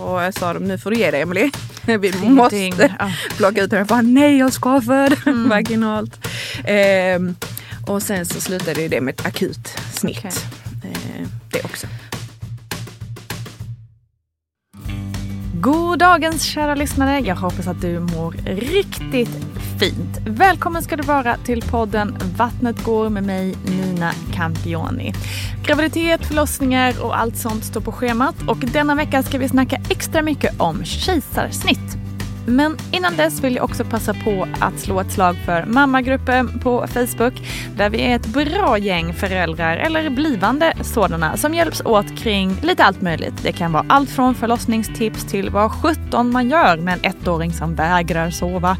Och jag sa de, nu får du ge dig Emily. Vi måste Ja. plocka ut det. Jag bara, nej jag ska föda vaginalt. Ehm, och sen så slutade det med ett akut snitt. Okej. Ehm, det också. God dagens kära lyssnare. Jag hoppas att du mår riktigt fint. Välkommen ska du vara till podden Vattnet går med mig Nina Campioni. Graviditet, förlossningar och allt sånt står på schemat och denna vecka ska vi snacka extra mycket om kejsarsnitt. Men innan dess vill jag också passa på att slå ett slag för mammagruppen på Facebook där vi är ett bra gäng föräldrar eller blivande sådana som hjälps åt kring lite allt möjligt. Det kan vara allt från förlossningstips till vad 17 man gör med en ettåring som vägrar sova.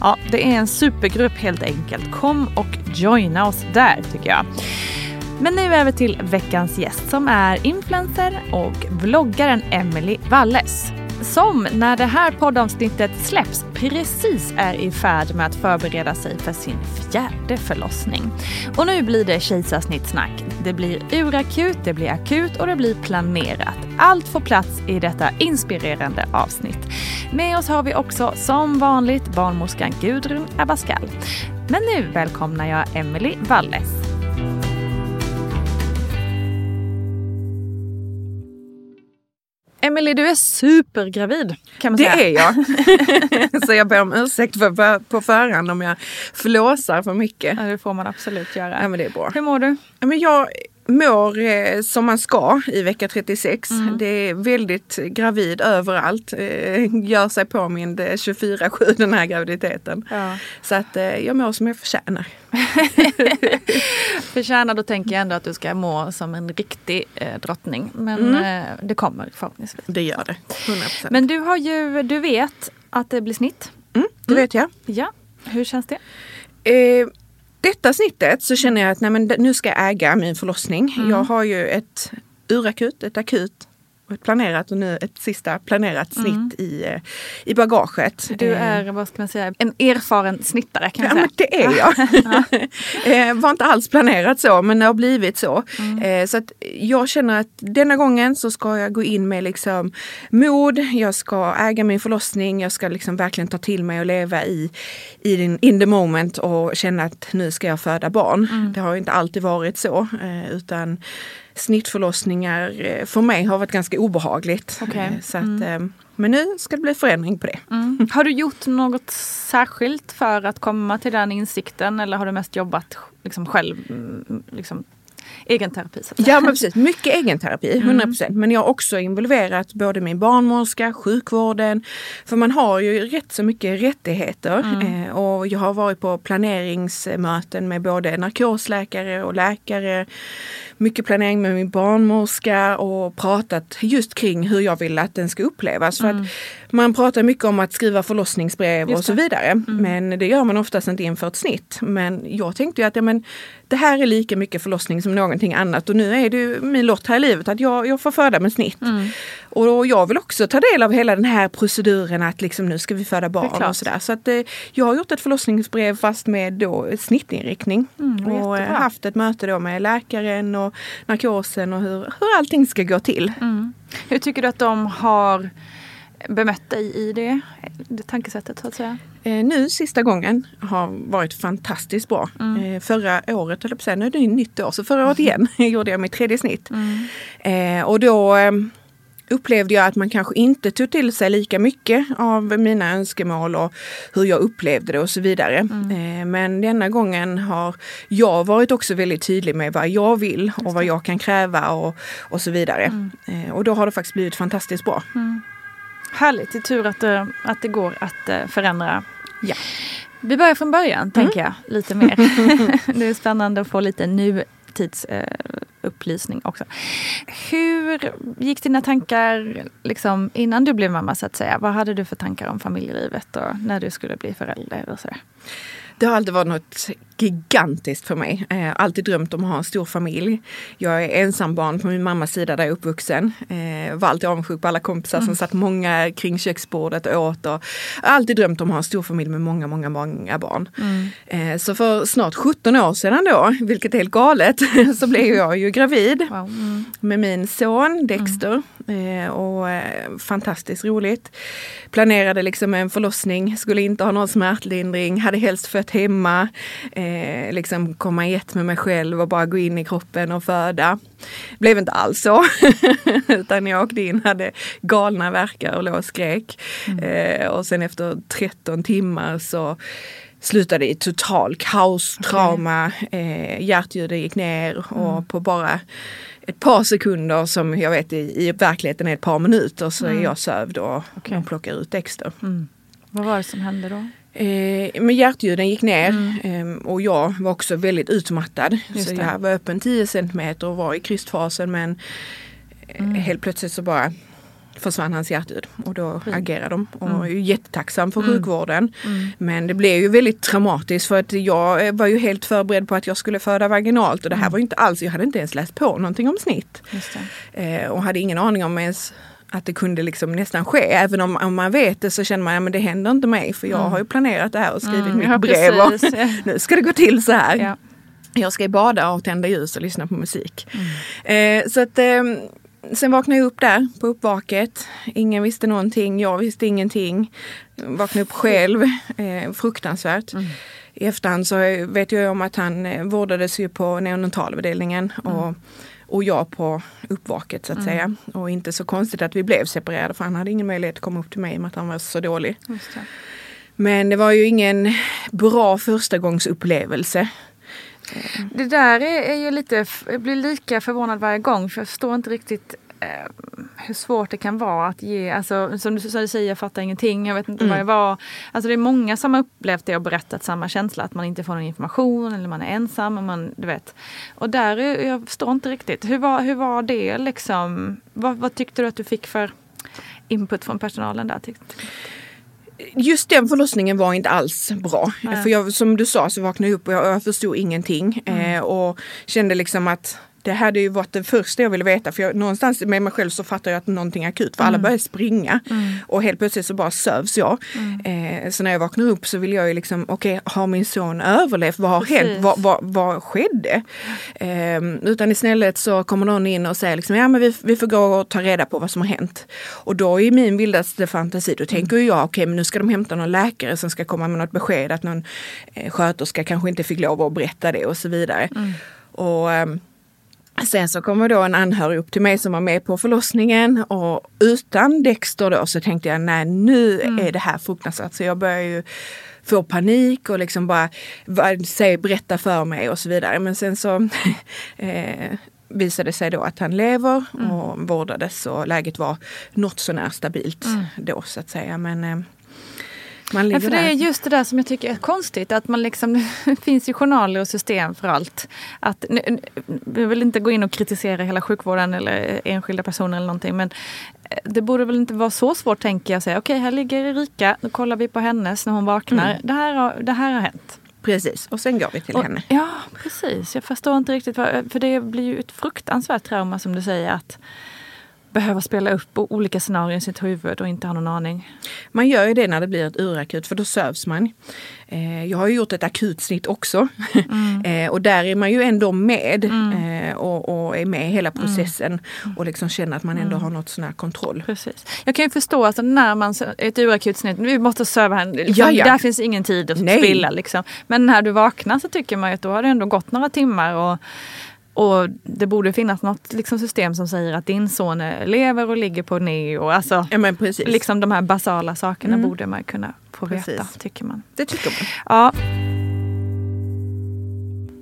Ja, det är en supergrupp helt enkelt. Kom och joina oss där tycker jag. Men nu över till veckans gäst som är influencer och vloggaren Emily Walles. Som när det här poddavsnittet släpps precis är i färd med att förbereda sig för sin fjärde förlossning. Och nu blir det kejsarsnittssnack. Det blir urakut, det blir akut och det blir planerat. Allt får plats i detta inspirerande avsnitt. Med oss har vi också som vanligt barnmorskan Gudrun Abascal. Men nu välkomnar jag Emily Walles. Emily, du är supergravid kan man Det säga. är jag. så jag ber om ursäkt för, för, på förhand om jag flåsar för mycket. Ja, det får man absolut göra. Ja, men det är bra. Hur mår du? Ja, men jag mår eh, som man ska i vecka 36. Mm. Det är väldigt gravid överallt. Eh, gör sig påmind eh, 24-7 den här graviditeten. Ja. Så att eh, jag mår som jag förtjänar. Förtjänar, då tänker jag ändå att du ska må som en riktig eh, drottning. Men Mm. eh, det kommer förhoppningsvis. Det gör det. 100%. Men du har ju, du vet att det blir snitt. mm, det vet jag. Ja, hur känns det? Eh, detta snittet så känner jag att nej, men nu ska jag äga min förlossning. Jag har ju ett urakut, ett akut ett planerat och nu ett sista planerat snitt i, eh, i bagaget. Du Eh, är, vad ska man säga, en erfaren snittare kan Ja, jag men säga. det är jag. eh, var inte alls planerat så men det har blivit så. Eh, så att jag känner att denna gången så ska jag gå in med liksom mod, jag ska äga min förlossning, jag ska liksom verkligen ta till mig och leva i, i den, in the moment och känna att nu ska jag föda barn. Det har ju inte alltid varit så utan snittförlossningar eh, för mig har varit ganska obehagligt. Okej. Eh, så att, eh, men nu ska det bli förändring på det. Mm. Har du gjort något särskilt för att komma till den insikten eller har du mest jobbat liksom själv, mm, liksom, egen terapi? Så? Ja men precis, mycket egenterapi, 100%. Men jag har också involverat både min barnmorska, sjukvården. För man har ju rätt så mycket rättigheter. Eh, och jag har varit på planeringsmöten med både narkosläkare och läkare. Mycket planering med min barnmorska och pratat just kring hur jag vill att den ska upplevas. För att man pratar mycket om att skriva förlossningsbrev och så vidare. Men det gör man oftast inte inför ett snitt. Men jag tänkte ju att ja, men, det här är lika mycket förlossning som någonting annat och nu är det min lott här i livet att jag, jag får föda med snitt. Och då, jag vill också ta del av hela den här proceduren att liksom, nu ska vi föda barn och sådär. Så att, eh, jag har gjort ett förlossningsbrev fast med då snittinriktning. Mm, och eh, jättebra. haft ett möte då med läkaren och narkosen och hur, hur allting ska gå till. Mm. Hur tycker du att de har bemött dig i det, det tankesättet så att säga? Eh, nu sista gången har varit fantastiskt bra. Mm. Eh, förra året, jag på säga, nu är det nytt år, så förra året igen gjorde jag mitt tredje snitt. Mm. Eh, och då eh, upplevde jag att man kanske inte tog till sig lika mycket av mina önskemål och hur jag upplevde det och så vidare. Mm. Men denna gången har jag varit också väldigt tydlig med vad jag vill och vad jag kan kräva och, och så vidare. Mm. Och då har det faktiskt blivit fantastiskt bra. Härligt, det är tur att, att det går att förändra. Ja. Vi börjar från början tänker jag, lite mer. det är spännande att få lite nutidsupplysning eh, också. Hur gick dina tankar liksom, innan du blev mamma så att säga? Vad hade du för tankar om familjelivet och när du skulle bli förälder och sådär? Det har alltid varit något gigantiskt för mig. Eh, alltid drömt om att ha en stor familj. Jag är ensambarn på min mammas sida där jag är uppvuxen. Eh, var alltid avundsjuk på alla kompisar som satt många kring köksbordet och åt. Och alltid drömt om att ha en stor familj med många, många, många barn. Eh, så för snart 17 år sedan då, vilket är helt galet, så blev jag ju gravid Wow. Mm. med min son Dexter. Eh, och eh, fantastiskt roligt. Planerade liksom en förlossning, skulle inte ha någon smärtlindring, hade helst fött hemma. Eh, liksom komma i ett med mig själv och bara gå in i kroppen och föda. Blev inte alls så. Utan jag åkte in, hade galna verkar och låg och skrek. Eh, och sen efter 13 timmar så slutade i total kaos, trauma, eh, hjärtljudet gick ner och på bara ett par sekunder som jag vet i, i verkligheten är ett par minuter så är jag sövd och Okej. de plockar ut Dexter. Vad var det som hände då? Eh, men hjärtljuden gick ner eh, och jag var också väldigt utmattad. Just så det. jag var öppen 10 centimeter och var i krystfasen men eh, helt plötsligt så bara försvann hans hjärtljud och då agerade de. Och jag är ju jättetacksam för sjukvården. Men det blev ju väldigt traumatiskt för att jag eh, var ju helt förberedd på att jag skulle föda vaginalt och det här var ju inte alls, jag hade inte ens läst på någonting om snitt. Eh, och hade ingen aning om ens att det kunde liksom nästan ske. Även om, om man vet det så känner man att ja, men det händer inte mig för jag har ju planerat det här och skrivit Mm, mitt ja, brev. Och nu ska det gå till så här. Ja. Jag ska bada och tända ljus och lyssna på musik. Mm. Eh, så att, eh, sen vaknade jag upp där på uppvaket. Ingen visste någonting, jag visste ingenting. Vaknade upp själv, eh, fruktansvärt. Mm. I efterhand så vet jag om att han eh, vårdades ju på neonatalavdelningen Mm. och, och jag på uppvaket så att säga. Och inte så konstigt att vi blev separerade för han hade ingen möjlighet att komma upp till mig i och med att han var så dålig. Det. Men det var ju ingen bra förstagångsupplevelse. Det där är, är ju lite, jag blir lika förvånad varje gång för jag förstår inte riktigt eh, hur svårt det kan vara att ge, alltså som du, säger, jag fattar ingenting, jag vet inte vad det var. Alltså det är många som har upplevt det och berättat samma känsla, att man inte får någon information eller man är ensam. Och, man, du vet. och där, är, jag förstår inte riktigt, hur var, hur var det liksom? Vad, vad tyckte du att du fick för input från personalen där? Tyckte- Just den förlossningen var inte alls bra. Nej. För jag, som du sa så vaknade jag upp och jag, jag förstod ingenting. Eh, och kände liksom att det hade ju varit det första jag ville veta för jag, någonstans med mig själv så fattar jag att någonting är akut för alla börjar springa. Och helt plötsligt så bara sövs jag. Eh, så när jag vaknar upp så vill jag ju liksom, okej har min son överlevt? Vad har Precis. hänt? Vad, vad, vad skedde? Eh, utan istället så kommer någon in och säger liksom, ja men vi, vi får gå och ta reda på vad som har hänt. Och då i min vildaste fantasi, då tänker ju jag, okej men nu ska de hämta någon läkare som ska komma med något besked att någon eh, sköterska kanske inte fick lov att berätta det och så vidare. Och ehm, Sen så kommer då en anhörig upp till mig som var med på förlossningen och utan Dexter då så tänkte jag nej nu är det här fruktansvärt. Så jag börjar ju få panik och liksom bara säg, berätta för mig och så vidare. Men sen så eh, visade sig då att han lever och vårdades och läget var något sånär stabilt då så att säga. Men eh, man Ja, för det är just det där som jag tycker är konstigt. Att man liksom, det finns ju journaler och system för allt. Att, nu- jag vill inte gå in och kritisera hela sjukvården eller enskilda personer eller någonting. Men eh, det borde väl inte vara så svårt tänker jag. Säga, Okej, här ligger Erika. Nu kollar vi på hennes när hon vaknar. Det, här har, det här har hänt. Precis, och sen går vi till Och- henne. Ja, precis. Jag förstår inte riktigt. Vad, för det blir ju ett fruktansvärt trauma som du säger. Att behöva spela upp olika scenarier i sitt huvud och inte ha någon aning. Man gör ju det när det blir ett urakut för då sövs man. Eh, jag har ju gjort ett akutsnitt också. eh, och där är man ju ändå med eh, och, och är med i hela processen och liksom känner att man ändå har något sån här kontroll. Precis. Jag kan ju förstå att när man ett urakut snitt, vi måste söva henne, liksom, Ja, ja. där finns ingen tid att Nej. spilla. Liksom. Men när du vaknar så tycker man ju att då har det ändå gått några timmar och, och det borde finnas något liksom, system som säger att din son lever och ligger på neo. Alltså, Ja men precis, liksom de här basala sakerna borde man kunna få veta, Precis. tycker man. det tycker man. Ja,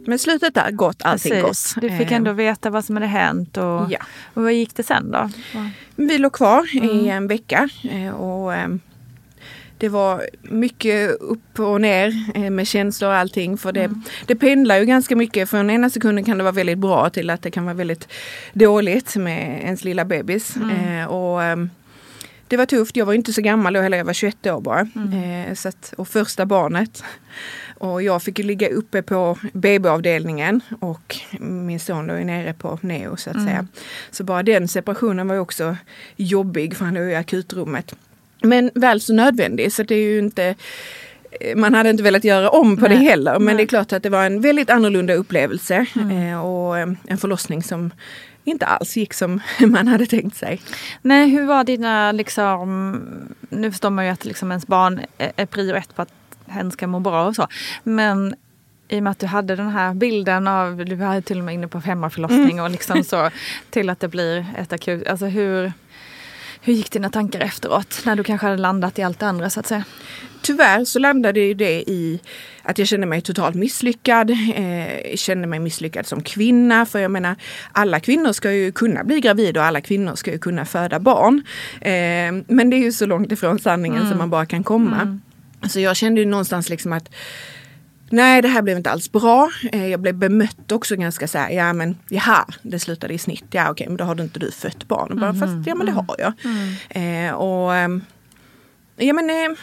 Men slutet är gott, allting precis. gott. Du fick Eh, ändå veta vad som hade hänt. Och, Ja. och vad gick det sen då? Vi låg kvar i Mm. en vecka eh, och eh, det var mycket upp och ner eh, med känslor och allting. För det, Mm. det pendlar ju ganska mycket. Från ena sekunden kan det vara väldigt bra till att det kan vara väldigt dåligt med ens lilla bebis. Mm. Eh, och, ehm, det var tufft. Jag var inte så gammal då heller. Jag var 21 år bara. Mm. Eh, så att, och första barnet. Och jag fick ligga uppe på BB-avdelningen och min son är nere på neo så att Mm. säga. Så bara den separationen var också jobbig för han låg i akutrummet. Men väl så nödvändig så det är ju inte eh, man hade inte velat göra om på det Nej, heller men nej. det är klart att det var en väldigt annorlunda upplevelse Mm. eh, och eh, en förlossning som inte alls gick som man hade tänkt sig. Nej, hur var dina liksom... Nu förstår man ju att liksom ens barn är prio ett på att hen ska må bra och så. Men i och med att du hade den här bilden av, du var till och med inne på hemmaförlossning och liksom så till att det blir ett akut, alltså hur, hur gick dina tankar efteråt? När du kanske hade landat i allt det andra så att säga. Tyvärr så landade ju det i att jag kände mig totalt misslyckad. Eh, kände mig misslyckad som kvinna. För jag menar, alla kvinnor ska ju kunna bli gravida och alla kvinnor ska ju kunna föda barn. Eh, men det är ju så långt ifrån sanningen som man bara kan komma. Så jag kände ju någonstans liksom att Nej, det här blev inte alls bra. Eh, Jag blev bemött också ganska så här, ja men jaha, det slutade i snitt. Ja okej, men då har du inte du fött barn. Bara, Fast ja men det har jag. Eh, och ehm, ja men eh,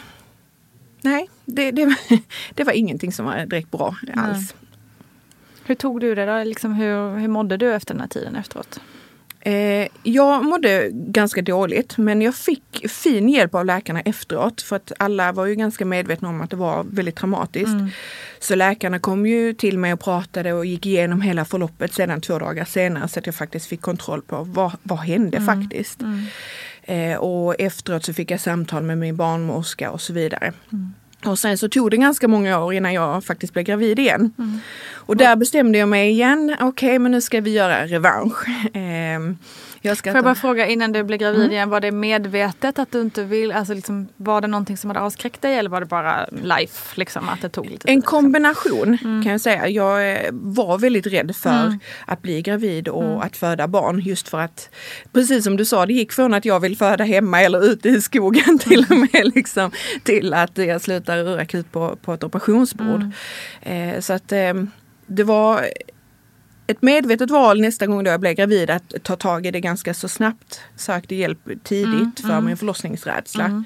nej, det, det, det var ingenting som var direkt bra alls. Hur tog du det då? Liksom hur, hur mådde du efter den här tiden efteråt? Eh, jag mådde ganska dåligt men jag fick fin hjälp av läkarna efteråt för att alla var ju ganska medvetna om att det var väldigt traumatiskt. Så läkarna kom ju till mig och pratade och gick igenom hela förloppet sedan två dagar senare så att jag faktiskt fick kontroll på vad, vad hände faktiskt. Eh, och efteråt så fick jag samtal med min barnmorska och så vidare. Och sen så tog det ganska många år innan jag faktiskt blev gravid igen. Och där bestämde jag mig igen, okej men nu ska vi göra revansch. Jag ska Får jag bara fråga innan du blev gravid Mm. igen, var det medvetet att du inte vill, alltså liksom, var det någonting som hade avskräckt dig eller var det bara life, liksom att det tog lite? En liksom? kombination Mm. kan jag säga. Jag eh, var väldigt rädd för att bli gravid och Mm. att föda barn just för att precis som du sa, det gick från att jag vill föda hemma eller ute i skogen till och med liksom, till att jag slutar urakut på, på ett operationsbord. Mm. Eh, så att eh, det var ett medvetet val nästa gång då jag blev gravid att ta tag i det ganska så snabbt. Sökte hjälp tidigt för min förlossningsrädsla.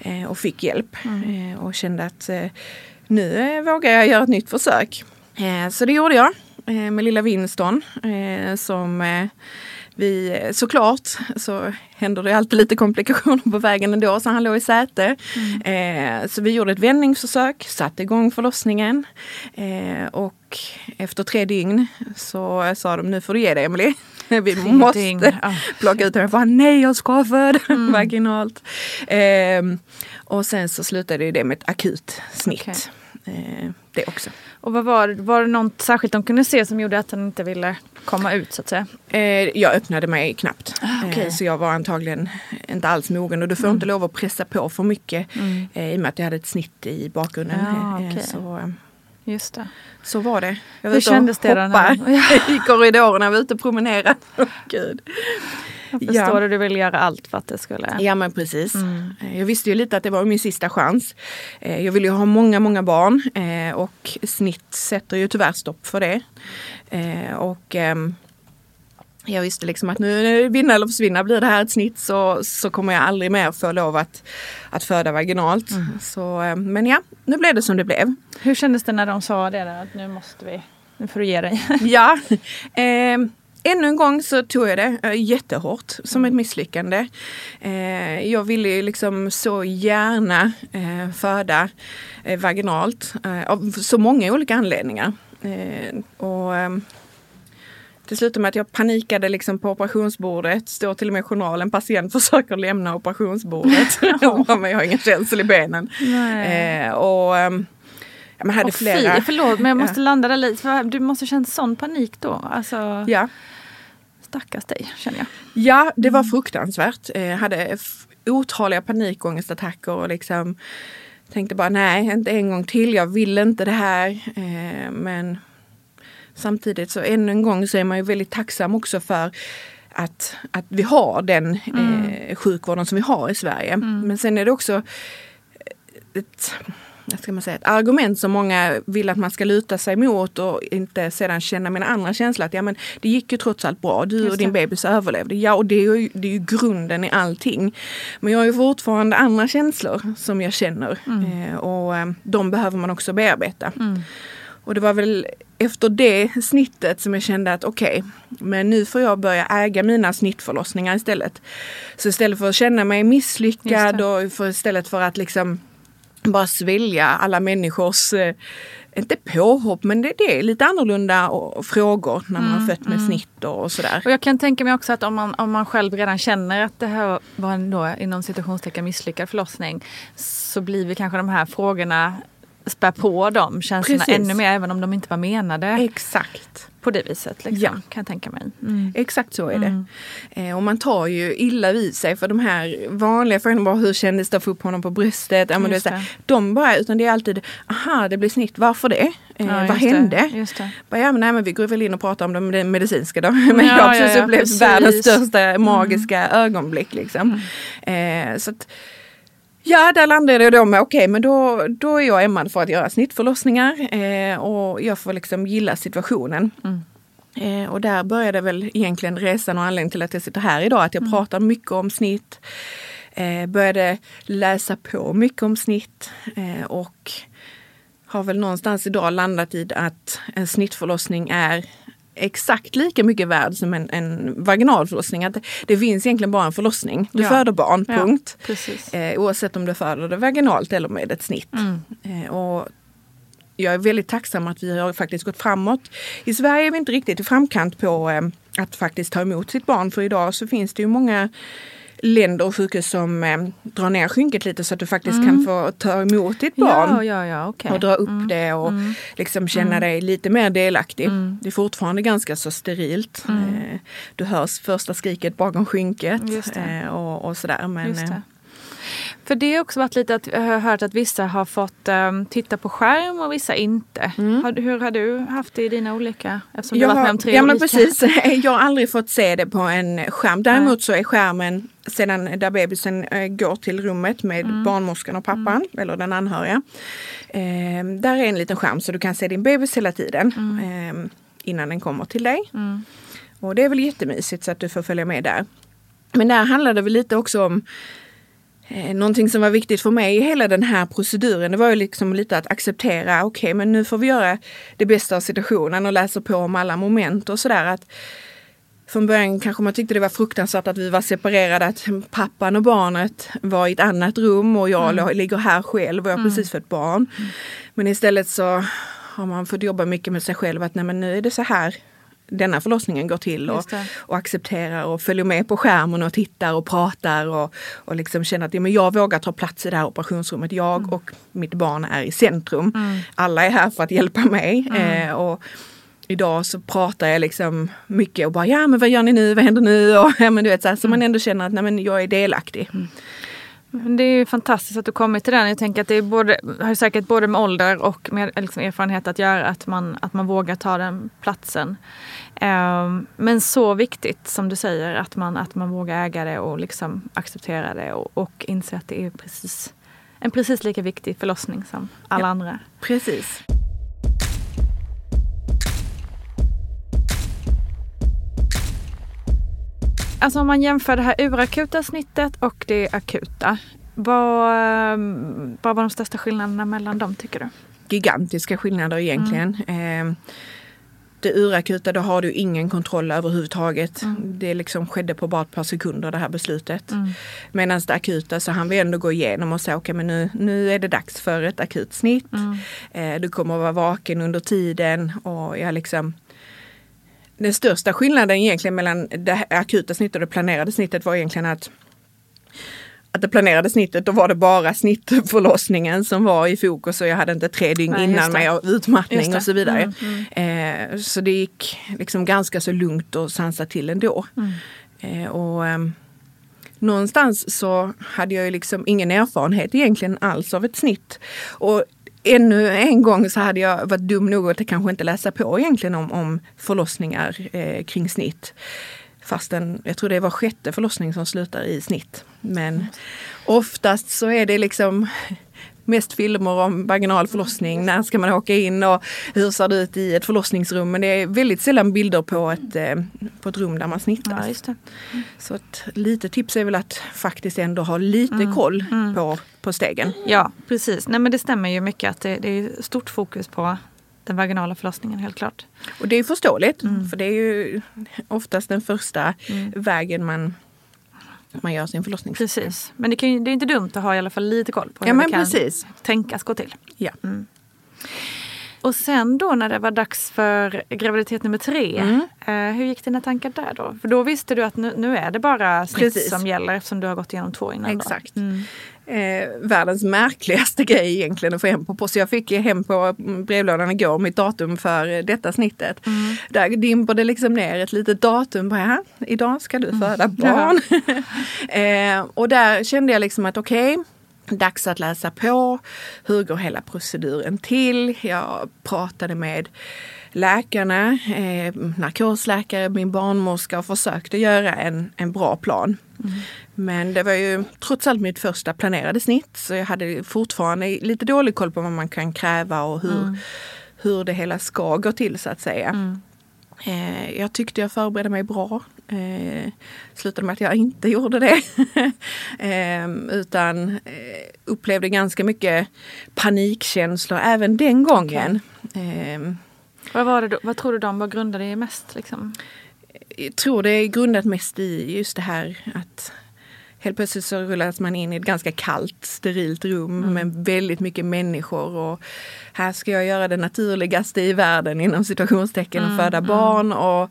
Eh, och fick hjälp. Eh, och kände att eh, nu eh, vågar jag göra ett nytt försök. Eh, så det gjorde jag. eh, med lilla Winston som vi såklart så händer det alltid lite komplikationer på vägen ändå så han låg i säte. Mm. Eh, så vi gjorde ett vändningsförsök, satte igång förlossningen eh, och efter tre dygn så sa de nu får du ge dig Emelie. Vi tre måste dygn. plocka ut henne. För nej jag ska föda mm. vaginalt. Eh, och sen så slutade det med ett akut snitt. Okay. Eh, det också. Och vad var, var det något särskilt de kunde se som gjorde att han inte ville komma ut så att säga? Eh, jag öppnade mig knappt. Ah, okay. eh, så jag var antagligen inte alls mogen och du får mm. inte lov att pressa på för mycket mm. eh, i och med att jag hade ett snitt i bakgrunden. Ah, okay. så, eh, Just det. Så var det. Jag var Hur kändes det då? i korridorerna, jag var ute och promenerade. Oh, Gud. Jag förstår ja. du ville göra allt för att det skulle... Ja men precis. Mm. Eh, jag visste ju lite att det var min sista chans. Eh, jag ville ju ha många, många barn eh, och snitt sätter ju tyvärr stopp för det. Och ehm, jag visste liksom att nu vinna eller försvinna blir det här ett snitt så, så kommer jag aldrig mer få lov att, att föda vaginalt. Mm. Så, men ja, nu blev det som det blev. Hur kändes det när de sa det där, att nu måste vi, nu får du ge dig? ja, eh, ännu en gång så tog jag det äh, jättehårt som ett misslyckande. Eh, jag ville liksom så gärna eh, föda eh, vaginalt eh, av så många olika anledningar. Eh, och ehm, det slutade med att jag panikade liksom på operationsbordet. Står till och med i journalen, patient försöker lämna operationsbordet. men jag har ingen känsel i benen. Eh, och ehm, Ja, man hade oh, flera. Fy, förlåt men jag måste ja. landa där lite. För du måste känt sån panik då. Alltså... Ja. Stackars dig känner jag. Ja, det var fruktansvärt. Jag eh, hade otaliga panikångestattacker och liksom tänkte bara nej, inte en gång till. Jag vill inte det här. Eh, men samtidigt så ännu en gång så är man ju väldigt tacksam också för att, att vi har den mm. eh, sjukvården som vi har i Sverige. Mm. Men sen är det också ett ska man säga, ett argument som många vill att man ska luta sig mot och inte sedan känna mina andra känslor. Att ja, men det gick ju trots allt bra. Du och din bebis överlevde. Ja, och det är, ju, det är ju grunden i allting. Men jag har ju fortfarande andra känslor som jag känner mm. eh, och eh, de behöver man också bearbeta. Mm. Och det var väl efter det snittet som jag kände att okej, okay, men nu får jag börja äga mina snittförlossningar istället. Så istället för att känna mig misslyckad och för istället för att liksom bara svälja alla människors, eh, inte påhopp, men det, det är lite annorlunda frågor när man mm, har fött med mm. snitt och, sådär. Och jag kan tänka mig också att om man, om man själv redan känner att det här var en då, inom situationstecken misslyckad förlossning så blir vi kanske de här frågorna spär på de känslorna Precis. ännu mer även om de inte var menade. Exakt på det viset. Liksom, ja. Kan jag tänka mig. Mm. Exakt så är det. Mm. Eh, och man tar ju illa vid sig för de här vanliga frågorna, bara hur kändes det att få upp honom på bröstet? Ja, men det är så de bara, utan det är alltid, aha det blir snitt, varför det? Eh, ja, vad hände? Det, det. Bara, ja, men, nej, men vi går väl in och pratar om det medicinska då. men jag har precis ja, upplevt världens största mm. magiska ögonblick. Liksom. Mm. Eh, så att, Ja, där landade jag då med okej, okay, men då, då är jag ämnad för att göra snittförlossningar eh, och jag får liksom gilla situationen. Mm. Eh, och där började väl egentligen resan och anledningen till att jag sitter här idag, att jag mm. pratar mycket om snitt. Eh, började läsa på mycket om snitt eh, och har väl någonstans idag landat i att en snittförlossning är exakt lika mycket värd som en, en vaginal förlossning. Att det, det finns egentligen bara en förlossning. Du ja. föder barn, punkt. Ja, eh, oavsett om du föder det vaginalt eller med ett snitt. Mm. Eh, och jag är väldigt tacksam att vi har faktiskt gått framåt. I Sverige är vi inte riktigt i framkant på eh, att faktiskt ta emot sitt barn. För idag så finns det ju många länder och sjukhus som eh, drar ner skynket lite så att du faktiskt mm. kan få ta emot ditt barn. Ja, ja, ja, okay. Och dra upp mm. det och mm. liksom känna mm. dig lite mer delaktig. Mm. Det är fortfarande ganska så sterilt. Mm. Eh, du hörs första skriket bakom skynket eh, och, och, sådär. Men, eh, för det har också varit lite att jag har hört att vissa har fått um, titta på skärm och vissa inte. Mm. Har, hur har du haft det i dina olika? Eftersom jag du har varit med om tre ja, olika. Men precis. Jag har aldrig fått se det på en skärm. Däremot så är skärmen sedan där bebisen äh, går till rummet med mm. barnmorskan och pappan mm. eller den anhöriga. Eh, där är en liten skärm så du kan se din bebis hela tiden eh, innan den kommer till dig. Mm. Och det är väl jättemysigt så att du får följa med där. Men där handlar det väl lite också om Eh, någonting som var viktigt för mig i hela den här proceduren, det var ju liksom lite att acceptera, okej okay, men nu får vi göra det bästa av situationen och läsa på om alla moment och sådär. Att från början kanske man tyckte det var fruktansvärt att vi var separerade, att pappan och barnet var i ett annat rum och jag mm. ligger här själv och jag har mm. precis fött barn. Mm. Men istället så har man fått jobba mycket med sig själv att nej men nu är det så här denna förlossningen går till och, och accepterar och följer med på skärmen och tittar och pratar och, och liksom känner att ja, men jag vågar ta plats i det här operationsrummet. Jag mm. och mitt barn är i centrum. Mm. Alla är här för att hjälpa mig. Mm. Eh, och idag så pratar jag liksom mycket och bara ja men vad gör ni nu, vad händer nu? Och, ja, men du vet, så, här, så man mm. ändå känner att nej, men jag är delaktig. Det är fantastiskt att du kommit till den. Jag tänker att det är både, har säkert både med ålder och med liksom erfarenhet att göra att man, att man vågar ta den platsen. Um, men så viktigt som du säger att man, att man vågar äga det och liksom acceptera det och, och inse att det är precis, en precis lika viktig förlossning som alla ja, andra. Precis. Alltså om man jämför det här urakuta snittet och det akuta. Vad, ehm, vad var de största skillnaderna mellan dem tycker du? Gigantiska skillnader egentligen. Mm. Eh, det urakuta, då har du ingen kontroll överhuvudtaget. Mm. Det liksom skedde på bara ett par sekunder det här beslutet. Mm. Medan det akuta så han vi ändå gå igenom och säga okej okay, men nu, nu är det dags för ett akut snitt. Mm. Eh, du kommer att vara vaken under tiden och jag liksom den största skillnaden egentligen mellan det akuta snittet och det planerade snittet var egentligen att att det planerade snittet, då var det bara snittförlossningen som var i fokus och jag hade inte tre dygn Nej, innan med utmattning och så vidare. Mm, mm. Eh, så det gick liksom ganska så lugnt och sansat till ändå. Mm. Eh, och, eh, någonstans så hade jag ju liksom ingen erfarenhet egentligen alls av ett snitt. Och ännu en gång så hade jag varit dum nog att kanske inte läsa på egentligen om, om förlossningar eh, kring snitt. Fastän jag tror det var sjätte förlossning som slutar i snitt. Men oftast så är det liksom mest filmer om vaginal förlossning. När ska man åka in och hur ser det ut i ett förlossningsrum? Men det är väldigt sällan bilder på ett, eh, på ett rum där man snittas. Ja, mm. Så ett litet tips är väl att faktiskt ändå ha lite mm. koll mm. På, på stegen. Ja precis, nej men det stämmer ju mycket att det, det är stort fokus på den vaginala förlossningen helt klart. Och det är förståeligt mm. för det är ju oftast den första mm. vägen man man gör sin förlossning. Precis, men det, kan, det är inte dumt att ha i alla fall lite koll på hur ja, det kan precis. tänkas gå till. Ja. Mm. Och sen då när det var dags för graviditet nummer tre, mm. eh, hur gick dina tankar där då? För då visste du att nu, nu är det bara snitt som gäller eftersom du har gått igenom två innan. Exakt. Mm eh, världens märkligaste grej egentligen att få hem på post. Så jag fick hem på brevlådan igår mitt datum för detta snittet. Mm. Där dimper det liksom ner ett litet datum. Bara, idag ska du föda mm. barn. eh, och där kände jag liksom att okej, okay, dags att läsa på. Hur går hela proceduren till? Jag pratade med läkarna, eh, narkosläkare, min barnmorska och försökte göra en, en bra plan. Mm. Men det var ju trots allt mitt första planerade snitt så jag hade fortfarande lite dålig koll på vad man kan kräva och hur, mm. hur det hela ska gå till så att säga. Mm. Eh, jag tyckte jag förberedde mig bra. Eh, slutade med att jag inte gjorde det. eh, utan eh, upplevde ganska mycket panikkänslor även den gången. Okay. Vad, var det, vad tror du de var grundade i mest? Liksom? Jag tror det är grundat mest i just det här att helt plötsligt så rullas man in i ett ganska kallt, sterilt rum mm. med väldigt mycket människor. Och här ska jag göra det naturligaste i världen inom situationstecken och mm. föda mm. barn. Och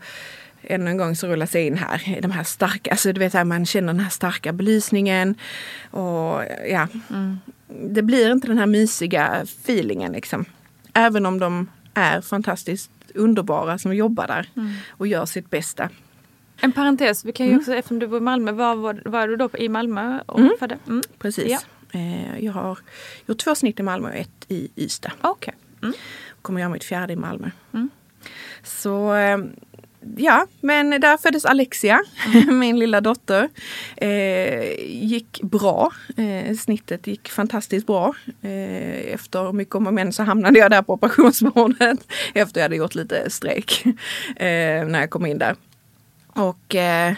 ännu en gång så rullas jag in här. De här starka, alltså du vet här, man känner den här starka belysningen. Och ja, mm. det blir inte den här mysiga feelingen liksom. Även om de är fantastiskt underbara som jobbar där mm. och gör sitt bästa. En parentes, vi kan ju mm. också, eftersom du bor i Malmö, var var, var du då i Malmö och mm. födde? Mm. Precis. Ja. Eh, jag har gjort två snitt i Malmö och ett i Ystad. Okay. Mm. Kommer göra mitt fjärde i Malmö. Mm. Så eh, ja, men där föddes Alexia, mm. min lilla dotter. Eh, gick bra. Eh, snittet gick fantastiskt bra. Eh, efter mycket om och men så hamnade jag där på operationsbordet efter jag hade gjort lite strejk eh, när jag kom in där. Och eh,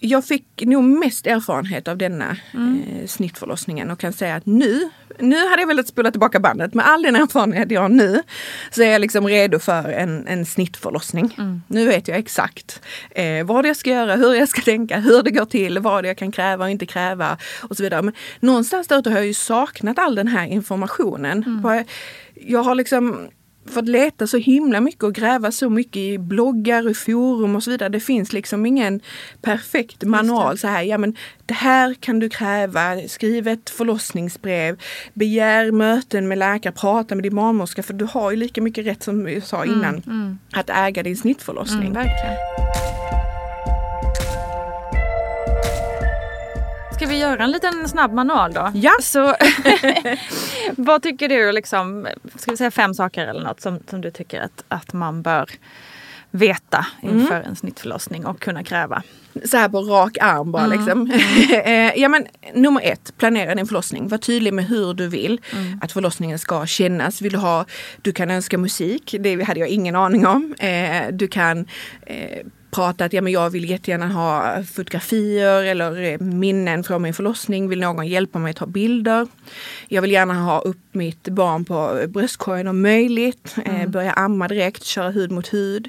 jag fick nog mest erfarenhet av denna Mm. eh, snittförlossningen och kan säga att nu, nu hade jag velat spola tillbaka bandet. Med all den erfarenhet jag har nu så är jag liksom redo för en, en snittförlossning. Mm. Nu vet jag exakt eh, vad jag ska göra, hur jag ska tänka, hur det går till, vad jag kan kräva och inte kräva och så vidare. Men någonstans där har jag ju saknat all den här informationen. Mm. Jag har liksom fått leta så himla mycket och gräva så mycket i bloggar och forum och så vidare. Det finns liksom ingen perfekt manual. Så här, ja men det här kan du kräva. Skriv ett förlossningsbrev. Begär möten med läkare. Prata med din barnmorska. För du har ju lika mycket rätt som vi sa innan. Att äga din snittförlossning. Mm, verkligen. Vi göra en liten snabb manual då? Ja. Så, vad tycker du, liksom, ska vi säga fem saker eller något som, som du tycker att, att man bör veta inför en snittförlossning och kunna kräva? så här på rak arm bara liksom. Eh, ja men nummer ett, planera din förlossning. Var tydlig med hur du vill att förlossningen ska kännas. Vill du ha, du kan önska musik, det hade jag ingen aning om. Eh, du kan eh, prata att ja, men jag vill jättegärna ha fotografier eller eh, minnen från min förlossning. Vill någon hjälpa mig att ta bilder? Jag vill gärna ha upp mitt barn på bröstkorgen om möjligt. Eh, börja amma direkt, köra hud mot hud.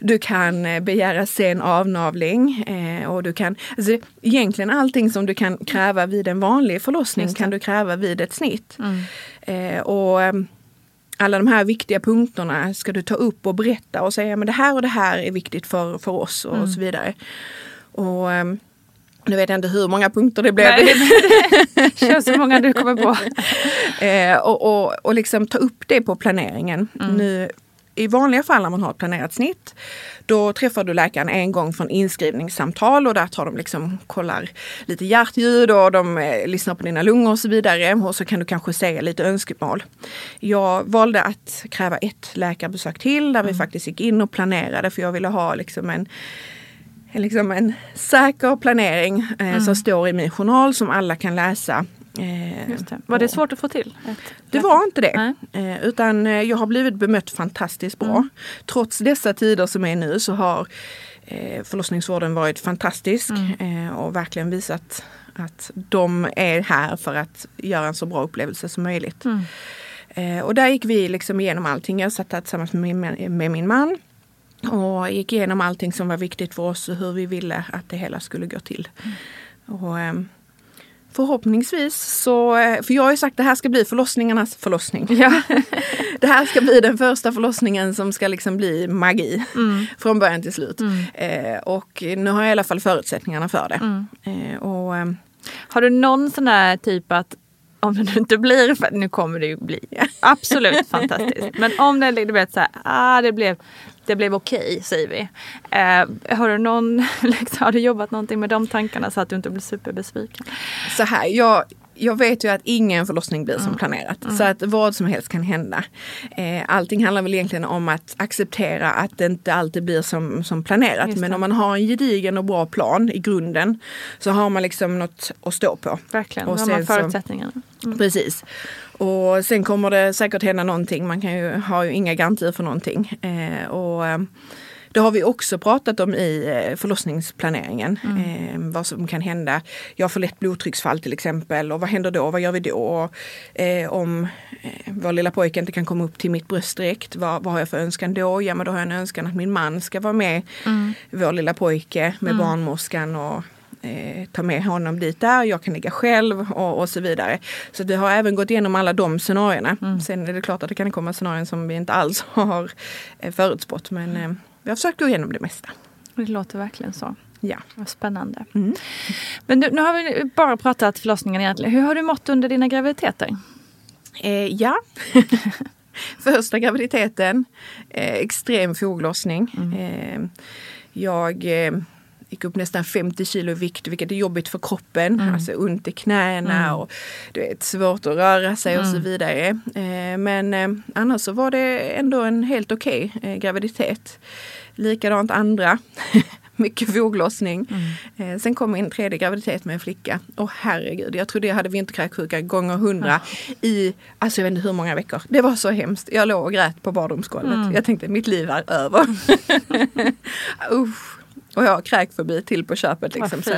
Du kan eh, begära sen avnavling eh, och du kan, alltså, egentligen allting som du kan kräva vid en vanlig förlossning kan du kräva vid ett snitt. Eh, och ehm, alla de här viktiga punkterna ska du ta upp och berätta och säga men det här och det här är viktigt för, för oss och så vidare. Och ehm, nu vet jag inte hur många punkter det blev. Kör så många du kommer på. Eh, och, och, och liksom ta upp det på planeringen. Nu, I vanliga fall när man har ett planerat snitt då träffar du läkaren en gång från inskrivningssamtal och där tar de liksom kollar lite hjärtljud och de eh, lyssnar på dina lungor och så vidare. Och så kan du kanske säga lite önskemål. Jag valde att kräva ett läkarbesök till där vi faktiskt gick in och planerade för jag ville ha liksom en liksom en säker planering eh, som står i min journal som alla kan läsa. Eh, Just det. Var det svårt att få till? Det var inte det. Nej. Eh, utan eh, jag har blivit bemött fantastiskt bra. Trots dessa tider som är nu så har förlossningsvården varit fantastisk eh, och verkligen visat att de är här för att göra en så bra upplevelse som möjligt. Eh, och där gick vi liksom igenom allting. Jag satt där tillsammans med min, med min man och gick igenom allting som var viktigt för oss och hur vi ville att det hela skulle gå till. Och, ehm, Förhoppningsvis så, eh, för jag har ju sagt att det här ska bli förlossningarnas förlossning. Ja. Det här ska bli den första förlossningen som ska liksom bli magi från början till slut. Eh, och nu har jag i alla fall förutsättningarna för det. Eh, och, ehm, Har du någon sån där typ att om det inte blir, för nu kommer det ju bli absolut fantastiskt. Men om det du vet så här, ah, det blev, det blev okej säger vi. Eh, har du någon, liksom, har du jobbat någonting med de tankarna så att du inte blir superbesviken? så här, jag, jag vet ju att ingen förlossning blir som planerat. Så att vad som helst kan hända. Eh, allting handlar väl egentligen om att acceptera att det inte alltid blir som, som planerat. Men om man har en gedigen och bra plan i grunden så har man liksom något att stå på. Verkligen, Och då har man förutsättningarna. Precis. Och sen kommer det säkert hända någonting. Man kan ju, har ju inga garantier för någonting. Eh, och, eh, det har vi också pratat om i eh, förlossningsplaneringen. Eh, vad som kan hända. Jag får lätt blodtrycksfall till exempel. Och vad händer då? Vad gör vi då? Eh, om eh, vår lilla pojke inte kan komma upp till mitt bröst direkt. Vad, vad har jag för önskan då? Ja men då har jag en önskan att min man ska vara med vår lilla pojke med barnmorskan och eh, ta med honom dit där, jag kan ligga själv och, och så vidare. Så vi har även gått igenom alla de scenarierna. Sen är det klart att det kan komma scenarier som vi inte alls har eh, förutspått men eh, vi har försökt gå igenom det mesta. Det låter verkligen så. Ja. Vad spännande. Mm. Men du, nu har vi bara pratat förlossningen egentligen. Hur har du mått under dina graviditeter? Eh, ja. Första graviditeten, eh, extrem foglossning. Eh, jag eh, gick upp nästan 50 kilo i vikt vilket är jobbigt för kroppen. Alltså ont i knäna och du vet, svårt att röra sig och så vidare. Eh, men eh, annars så var det ändå en helt okej eh, graviditet. Likadant andra. Mycket foglossning. Eh, sen kom min tredje graviditet med en flicka. Och herregud, jag trodde jag hade vinterkräksjuka gånger hundra i, alltså jag vet inte hur många veckor. Det var så hemskt. Jag låg och grät på badrumsgolvet. Jag tänkte mitt liv är över. Usch. Och jag har kräkfobi till på köpet. Liksom. Så,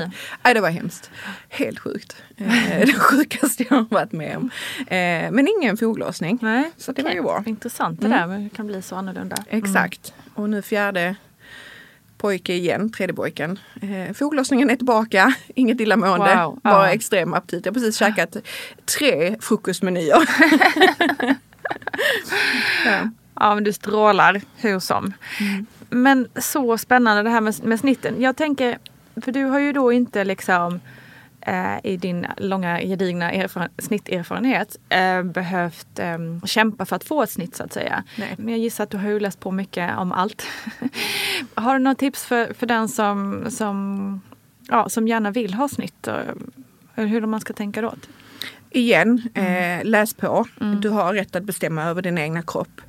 nej, det var hemskt. Helt sjukt. Eh, det sjukaste jag har varit med om. Eh, men ingen foglossning. Nej, så det var ju bra. Intressant det mm. där, men det kan bli så annorlunda. Mm. Exakt. Och nu fjärde pojke igen, tredje pojken. Eh, foglossningen är tillbaka, inget illamående, wow. bara ja. extrem aptit. Jag har precis käkat tre frukostmenyer. ja. ja, men du strålar hur som. Mm. Men så spännande det här med, med snitten. Jag tänker, för du har ju då inte liksom eh, i din långa gedigna erfaren snitterfarenhet eh, behövt eh, kämpa för att få ett snitt så att säga. Nej. Men jag gissar att du har ju läst på mycket om allt. har du några tips för, för den som, som, ja, som gärna vill ha snitt? Och, hur man ska tänka då? Igen, mm. eh, läs på. Mm. Du har rätt att bestämma över din egna kropp.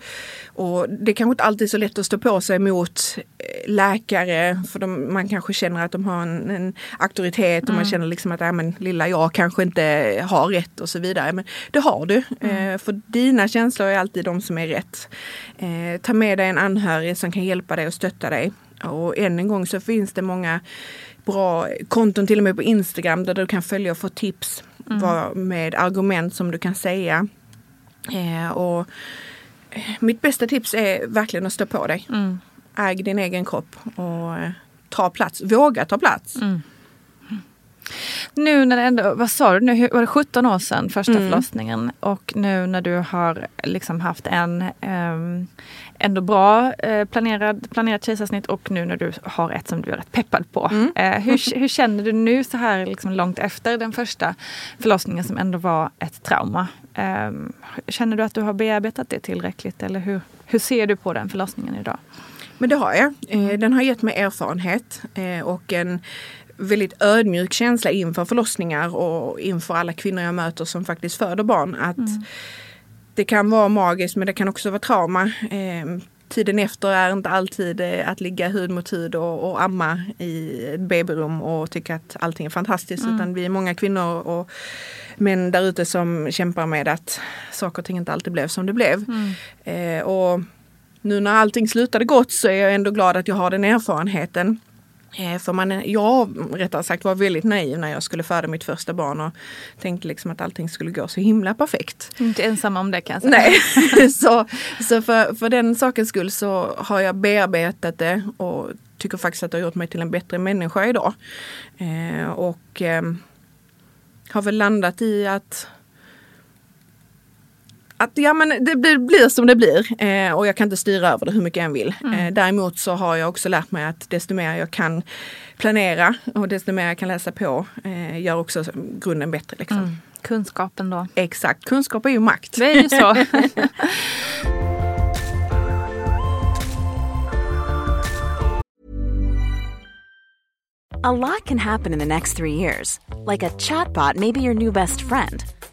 Och det är kanske inte alltid är så lätt att stå på sig mot eh, läkare för de, man kanske känner att de har en, en auktoritet och mm. man känner liksom att äh, men, lilla jag kanske inte har rätt och så vidare. Men det har du. Mm. Eh, för dina känslor är alltid de som är rätt. Eh, ta med dig en anhörig som kan hjälpa dig och stötta dig. Och än en gång så finns det många bra konton till och med på Instagram där du kan följa och få tips mm. med argument som du kan säga. Eh, och mitt bästa tips är verkligen att stå på dig. Mm. Äg din egen kropp och eh, ta plats. Våga ta plats. Mm. Nu när det ändå, vad sa du nu, var det 17 år sedan första mm. förlossningen och nu när du har liksom haft en um, ändå bra uh, planerad, planerat kejsarsnitt och nu när du har ett som du är rätt peppad på. Mm. Uh, hur, hur känner du nu så här liksom långt efter den första förlossningen som ändå var ett trauma? Um, känner du att du har bearbetat det tillräckligt eller hur, hur ser du på den förlossningen idag? Men det har jag. Eh, den har gett mig erfarenhet och en väldigt ödmjuk känsla inför förlossningar och inför alla kvinnor jag möter som faktiskt föder barn. Att mm. Det kan vara magiskt men det kan också vara trauma. Eh, tiden efter är inte alltid eh, att ligga hud mot hud och, och amma i ett babyrum och tycka att allting är fantastiskt. Mm. Utan vi är många kvinnor och män där ute som kämpar med att saker och ting inte alltid blev som det blev. Mm. Eh, och nu när allting slutade gott så är jag ändå glad att jag har den erfarenheten. Eh, för man, jag rättare sagt var väldigt naiv när jag skulle föda mitt första barn och tänkte liksom att allting skulle gå så himla perfekt. Inte ensam om det kan jag säga. Nej, så, så för, för den sakens skull så har jag bearbetat det och tycker faktiskt att det har gjort mig till en bättre människa idag. Eh, och eh, har väl landat i att att ja, men det blir, blir som det blir eh, och jag kan inte styra över det hur mycket jag än vill. Mm. Eh, däremot så har jag också lärt mig att desto mer jag kan planera och desto mer jag kan läsa på eh, gör också grunden bättre. Liksom. Mm. Kunskapen då? Exakt, kunskap är ju makt. Det är ju så. A lot can happen in the next three years. Like a chatbot may be your new best friend.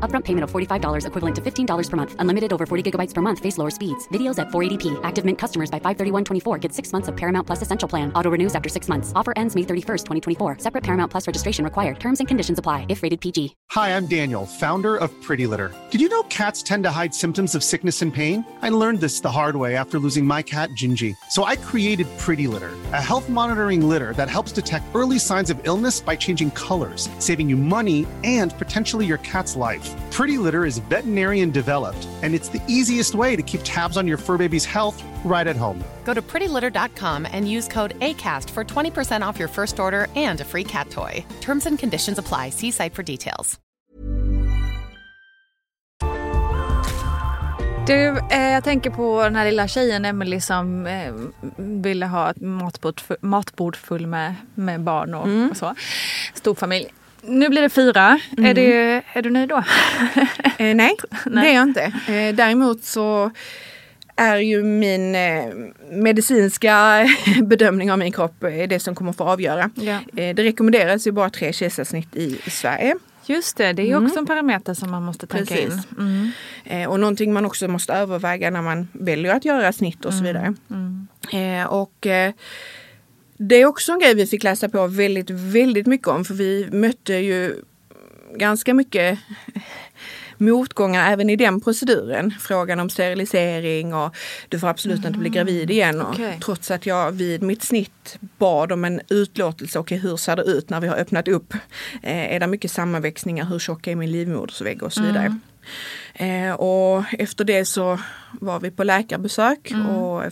Upfront payment of $45 equivalent to $15 per month. Unlimited over 40 gigabytes per month. Face lower speeds. Videos at 480p. Active Mint customers by 531.24 get six months of Paramount Plus Essential Plan. Auto renews after six months. Offer ends May 31st, 2024. Separate Paramount Plus registration required. Terms and conditions apply if rated PG. Hi, I'm Daniel, founder of Pretty Litter. Did you know cats tend to hide symptoms of sickness and pain? I learned this the hard way after losing my cat, Gingy. So I created Pretty Litter, a health monitoring litter that helps detect early signs of illness by changing colors, saving you money and potentially your cat's life. Pretty Litter is veterinarian developed, and it's the easiest way to keep tabs on your fur baby's health right at home. Go to prettylitter.com and use code ACAST for 20% off your first order and a free cat toy. Terms and conditions apply. See site for details. Du, eh, jag tänker på den här lilla tjejen Emily som eh, ville ha ett matbord, fu- matbord full med, med barn och, Mm. och så. Stor familj. Nu blir det fyra. Är, det, är du nöjd då? Eh, nej, det är jag inte. Eh, däremot så är ju min eh, medicinska bedömning av min kropp eh, det som kommer få avgöra. Ja. Eh, det rekommenderas ju bara tre kejsarsnitt i, i Sverige. Just det, det är Mm. också en parameter som man måste tänka Precis. in. Mm. Eh, och någonting man också måste överväga när man väljer att göra snitt och så vidare. Eh, och det är också en grej vi fick läsa på väldigt, väldigt mycket om. För vi mötte ju ganska mycket motgångar även i den proceduren. Frågan om sterilisering och du får absolut inte bli gravid igen. Och Okej. Trots att jag vid mitt snitt bad om en utlåtelse. Okej, hur ser det ut när vi har öppnat upp? Eh, är det mycket sammanväxningar? Hur tjock är min livmodersvägg och så vidare. Eh, och efter det så var vi på läkarbesök och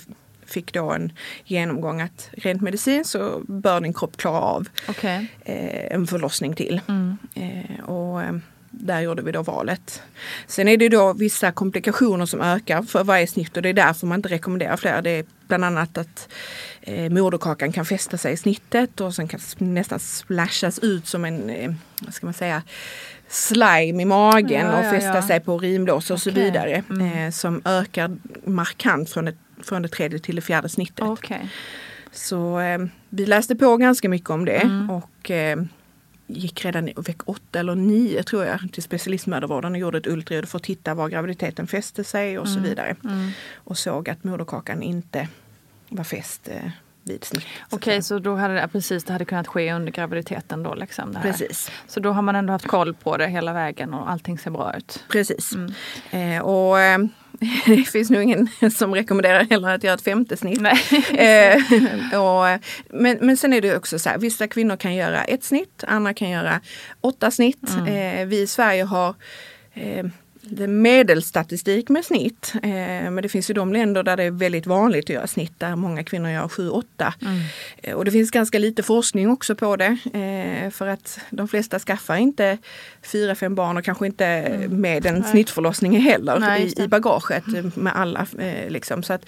fick då en genomgång att rent medicin så bör din kropp klara av Okej. eh, en förlossning till. Eh, och eh, där gjorde vi då valet. Sen är det då vissa komplikationer som ökar för varje snitt och det är därför man inte rekommenderar fler. Det är bland annat att eh, moderkakan kan fästa sig i snittet och sen kan nästan splashas ut som en, eh, vad ska man säga, slime i magen Ja, och ja, fästa ja. sig på urinblåsor och så Okej. vidare. Mm. Eh, som ökar markant från, ett, från det tredje till det fjärde snittet. Okej. Så eh, vi läste på ganska mycket om det Mm. och eh, gick redan i veck åtta eller nio tror jag till specialistmödravården och gjorde ett ultraljud för att titta var graviditeten fäste sig och så vidare. Mm. Och såg att moderkakan inte var fäst eh, vid snitt. så att Okej, säga. så då hade det, precis, det hade kunnat ske under graviditeten då? Liksom. Precis. Så då har man ändå haft koll på det hela vägen och allting ser bra ut? Precis. Mm. Eh, och eh, det finns nog ingen som rekommenderar heller att göra ett femte snitt. Eh, och, men, men sen är det också så här, vissa kvinnor kan göra ett snitt, andra kan göra åtta snitt. Mm. Eh, vi i Sverige har eh, medelstatistik med snitt. Eh, men det finns ju de länder där det är väldigt vanligt att göra snitt där många kvinnor gör 7-8. Mm. Eh, och det finns ganska lite forskning också på det. Eh, för att de flesta skaffar inte fyra, fem barn och kanske inte med en snittförlossning heller Mm. Nej, i, bagaget med alla. Liksom. Så att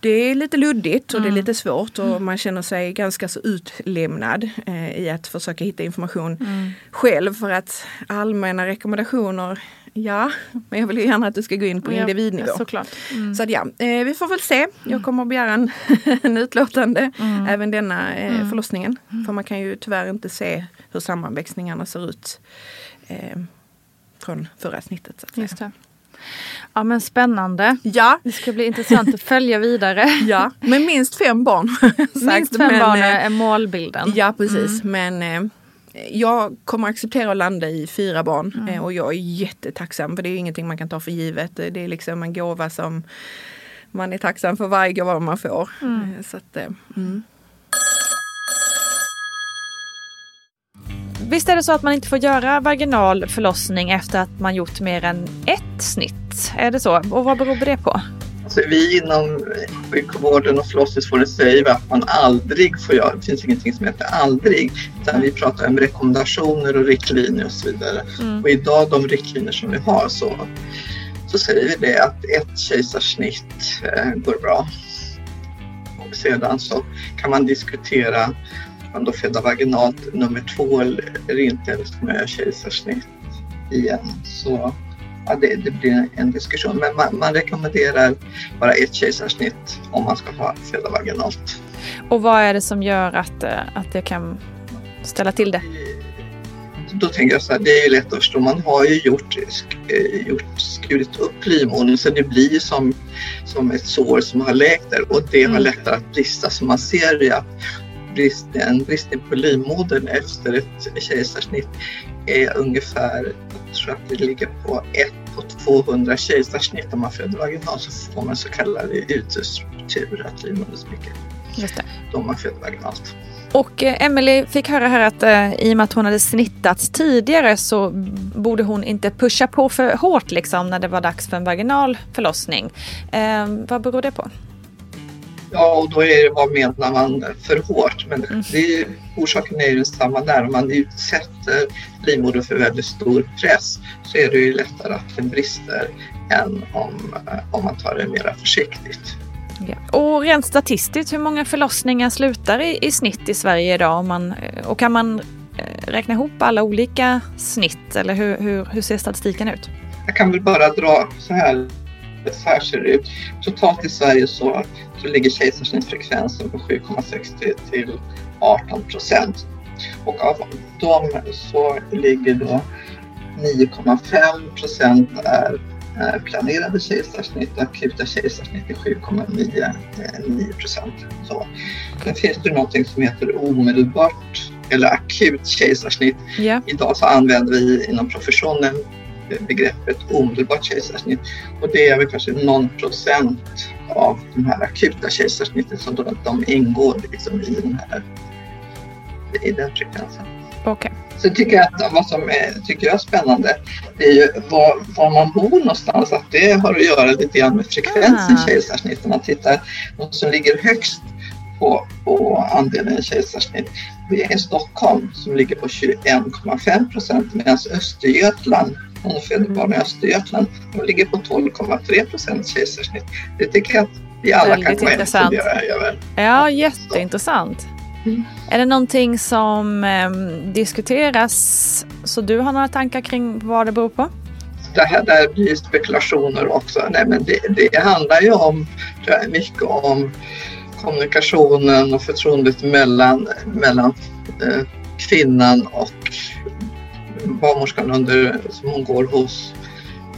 det är lite luddigt och Mm. det är lite svårt och man känner sig ganska så utlämnad i att försöka hitta information Mm. själv för att allmänna rekommendationer Ja, men jag vill ju gärna att du ska gå in på Ja, individnivå. Såklart. Mm. Så att ja, eh, vi får väl se. Jag kommer att begära en, en utlåtande även denna eh, förlossningen. För man kan ju tyvärr inte se hur sammanväxningarna ser ut eh, från förra snittet. Så att säga. Just det. Ja men spännande. Ja, Det ska bli intressant att följa vidare. ja, men minst fem barn. Minst fem Men, barn eh, är målbilden. Ja, precis. Men eh, jag kommer acceptera att landa i fyra barn eh, och jag är jättetacksam för det är ingenting man kan ta för givet. Det är liksom en gåva som man är tacksam för varje gåva man får. Eh, Så att, eh, mm. Visst är det så att man inte får göra vaginal förlossning efter att man gjort mer än ett snitt? Är det så? Och vad beror det på? Vi inom sjukvården och förlossningsvården säger att man aldrig får göra, det finns ingenting som heter aldrig, utan vi pratar om rekommendationer och riktlinjer och så vidare. Och idag de riktlinjer som vi har så, så säger vi det att ett kejsarsnitt eh, går bra. Och sedan så kan man diskutera man då föda vaginalt nummer två eller inte, eller ska man göra kejsarsnitt igen? Så ja, det, det, blir en diskussion. Men man, man, rekommenderar bara ett kejsarsnitt om man ska ha föda vaginalt. Och vad är det som gör att, eh, att det kan ställa till det? Då tänker jag så här, det är ju lätt att förstå. Man har ju gjort, eh, gjort skurit upp livmodern så det blir som, som ett sår som har läkt där och det har mm. lättare att brista. Så man ser ju att brist, en bristning på livmodern efter ett kejsarsnitt är ungefär, jag tror att det ligger på 1 på 200 kejsarsnitt om man föder vaginalt så får man så kallad utestruktur, att livmodern spricker. Just det. Då man föder vaginalt. Och eh, Emily fick höra här att eh, i och med att hon hade snittats tidigare så borde hon inte pusha på för hårt liksom när det var dags för en vaginal förlossning. Eh, vad beror det på? Ja, och då är det vad menar man för hårt? Men mm. det, orsaken är ju densamma där. Om man utsätter livmodern för väldigt stor press så är det ju lättare att den brister än om, eh, om man tar det mer försiktigt. Ja. Och rent statistiskt, hur många förlossningar slutar i, i snitt i Sverige idag? Man, eh, och kan man eh, räkna ihop alla olika snitt eller hur, hur, hur ser statistiken ut? Jag kan väl bara dra så här, så här ser det ut. Totalt i Sverige så, så ligger kejsarsnittsfrekvensen på 7,60 till 18 procent. Och av dem så ligger då 9,5 procent är Eh, planerade kejsarsnitt och akuta kejsarsnitt är 7,9 procent. Sen finns det någonting som heter omedelbart eller akut kejsarsnitt. Yeah. Idag så använder vi inom professionen begreppet omedelbart kejsarsnitt och det är väl kanske någon procent av de här akuta kejsarsnitten som de, de ingår liksom i, den här, i den frekvensen. Okay. Så tycker jag att vad som är, tycker jag är spännande det är ju var, var, man bor någonstans. Att det har att göra lite grann med frekvensen ah. kejsarsnitt. Om man tittar, de som ligger högst på, på andelen kejsarsnitt det är Stockholm som ligger på 21,5 procent medan Östergötland föder barn i Östergötland. De ligger på 12,3 procent kejsarsnitt. Det tycker jag att vi alla Väldigt kan gå in och fundera över. Ja, jätteintressant. Mm. Är det någonting som eh, diskuteras så du har några tankar kring vad det beror på? Det här där blir spekulationer också. Nej, men det, det handlar ju om jag, mycket om kommunikationen och förtroendet mellan, mellan eh, kvinnan och barnmorskan under, som hon går hos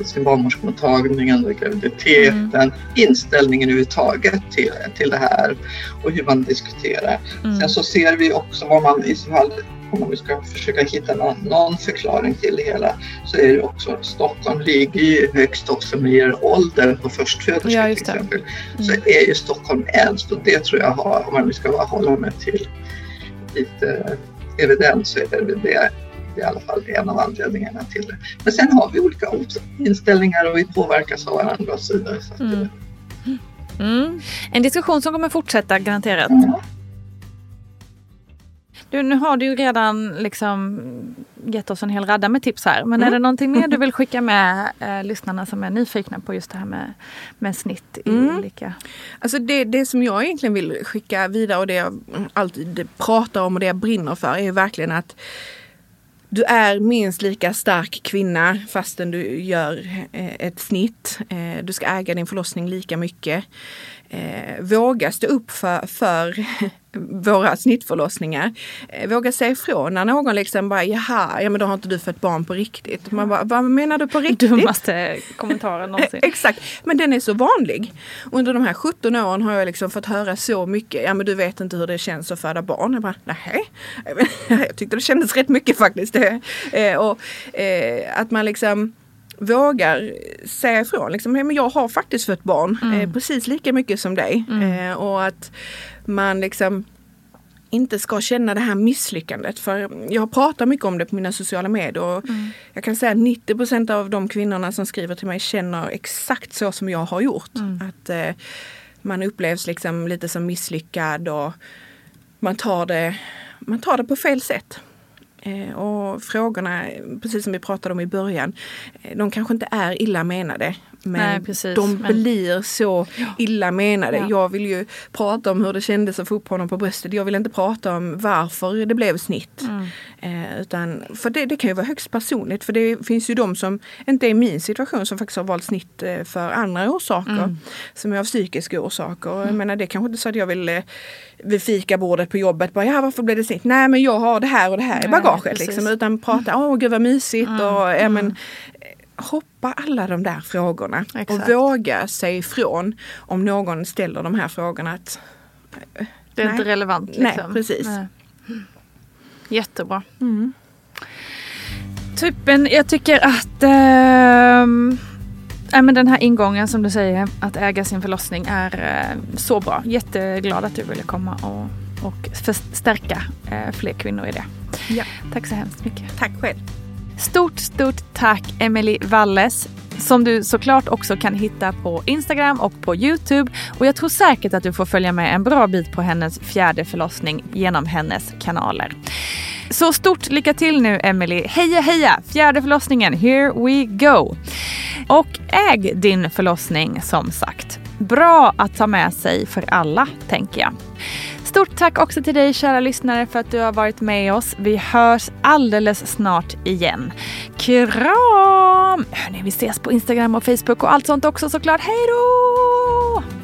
sin barnmorskemottagning under graviditeten, mm. inställningen överhuvudtaget till, till det här och hur man diskuterar. Mm. Sen så ser vi också vad man i så fall om man ska försöka hitta någon, någon, förklaring till det hela så är det också Stockholm ligger ju högst också med er ålder på förstföderskor ja, till exempel. Mm. Så är ju Stockholm äldst och det tror jag har, om man nu ska hålla mig till lite evidens så är det det i alla fall en av anledningarna till det. Men sen har vi olika inställningar och vi påverkas av varandra och så vidare. Så mm. Mm. En diskussion som kommer fortsätta garanterat. Mm. Du, nu har du ju redan liksom gett oss en hel radda med tips här. Men är det någonting mer du vill skicka med eh, lyssnarna som är nyfikna på just det här med, med snitt i mm. olika... Alltså det, det som jag egentligen vill skicka vidare och det jag alltid pratar om och det jag brinner för är verkligen att du är minst lika stark kvinna fastän du gör eh, ett snitt. Eh, du ska äga din förlossning lika mycket. Eh, våga stå upp för, för våra snittförlossningar. Eh, våga säga ifrån när någon liksom bara, jaha, ja men då har inte du fött barn på riktigt. Man bara, vad menar du på riktigt? Dummaste kommentaren någonsin. Exakt, men den är så vanlig. Under de här 17 åren har jag liksom fått höra så mycket, ja men du vet inte hur det känns att föda barn. Jag bara, nej. Jag tyckte det kändes rätt mycket faktiskt. Eh, och eh, att man liksom vågar säga ifrån. Liksom, men jag har faktiskt fött barn mm. eh, precis lika mycket som dig. Mm. Eh, och att man liksom inte ska känna det här misslyckandet. För jag pratar mycket om det på mina sociala medier. Och mm. Jag kan säga att 90% av de kvinnorna som skriver till mig känner exakt så som jag har gjort. Mm. Att eh, man upplevs liksom lite som misslyckad och man tar det, man tar det på fel sätt. Eh, och frågorna, precis som vi pratade om i början, eh, de kanske inte är illa menade. Men Nej, precis. de Men- blir så illa menade. Ja. Jag vill ju prata om hur det kändes att få upp honom på bröstet. Jag vill inte prata om varför det blev snitt. Mm. Eh, utan, för det, det kan ju vara högst personligt. För det finns ju de som inte är i min situation som faktiskt har valt snitt eh, för andra orsaker. Mm. Som är av psykiska orsaker. Jag menar det kanske inte så att jag vill eh, vid fikabordet på jobbet bara ja varför blev det snitt? Nej men jag har det här och det här i Nej, bagaget. precis. Liksom, utan prata, åh gud vad mysigt. Mm, Och, ja, men, eh, hoppa alla de där frågorna. Exakt. Och våga säga ifrån om någon ställer de här frågorna. Att, eh, Det är nej. inte relevant. Nej, Liksom. precis. Nej. Jättebra. Mm. Typen, jag tycker att ehm, ja, men den här ingången som du säger, att äga sin förlossning är eh, så bra. Jätteglad att du ville komma och, och förstärka eh, fler kvinnor i det. Ja. Tack så hemskt mycket. Tack själv. Stort, stort tack Emily Walles som du såklart också kan hitta på Instagram och på Youtube. Och jag tror säkert att du får följa med en bra bit på hennes fjärde förlossning genom hennes kanaler. Så stort lycka till nu Emily. Heja heja! Fjärde förlossningen, here we go! Och äg din förlossning som sagt. Bra att ta med sig för alla, tänker jag. Stort tack också till dig kära lyssnare för att du har varit med oss. Vi hörs alldeles snart igen. Kram! Hörni, vi ses på Instagram och Facebook och allt sånt också såklart. Hej då!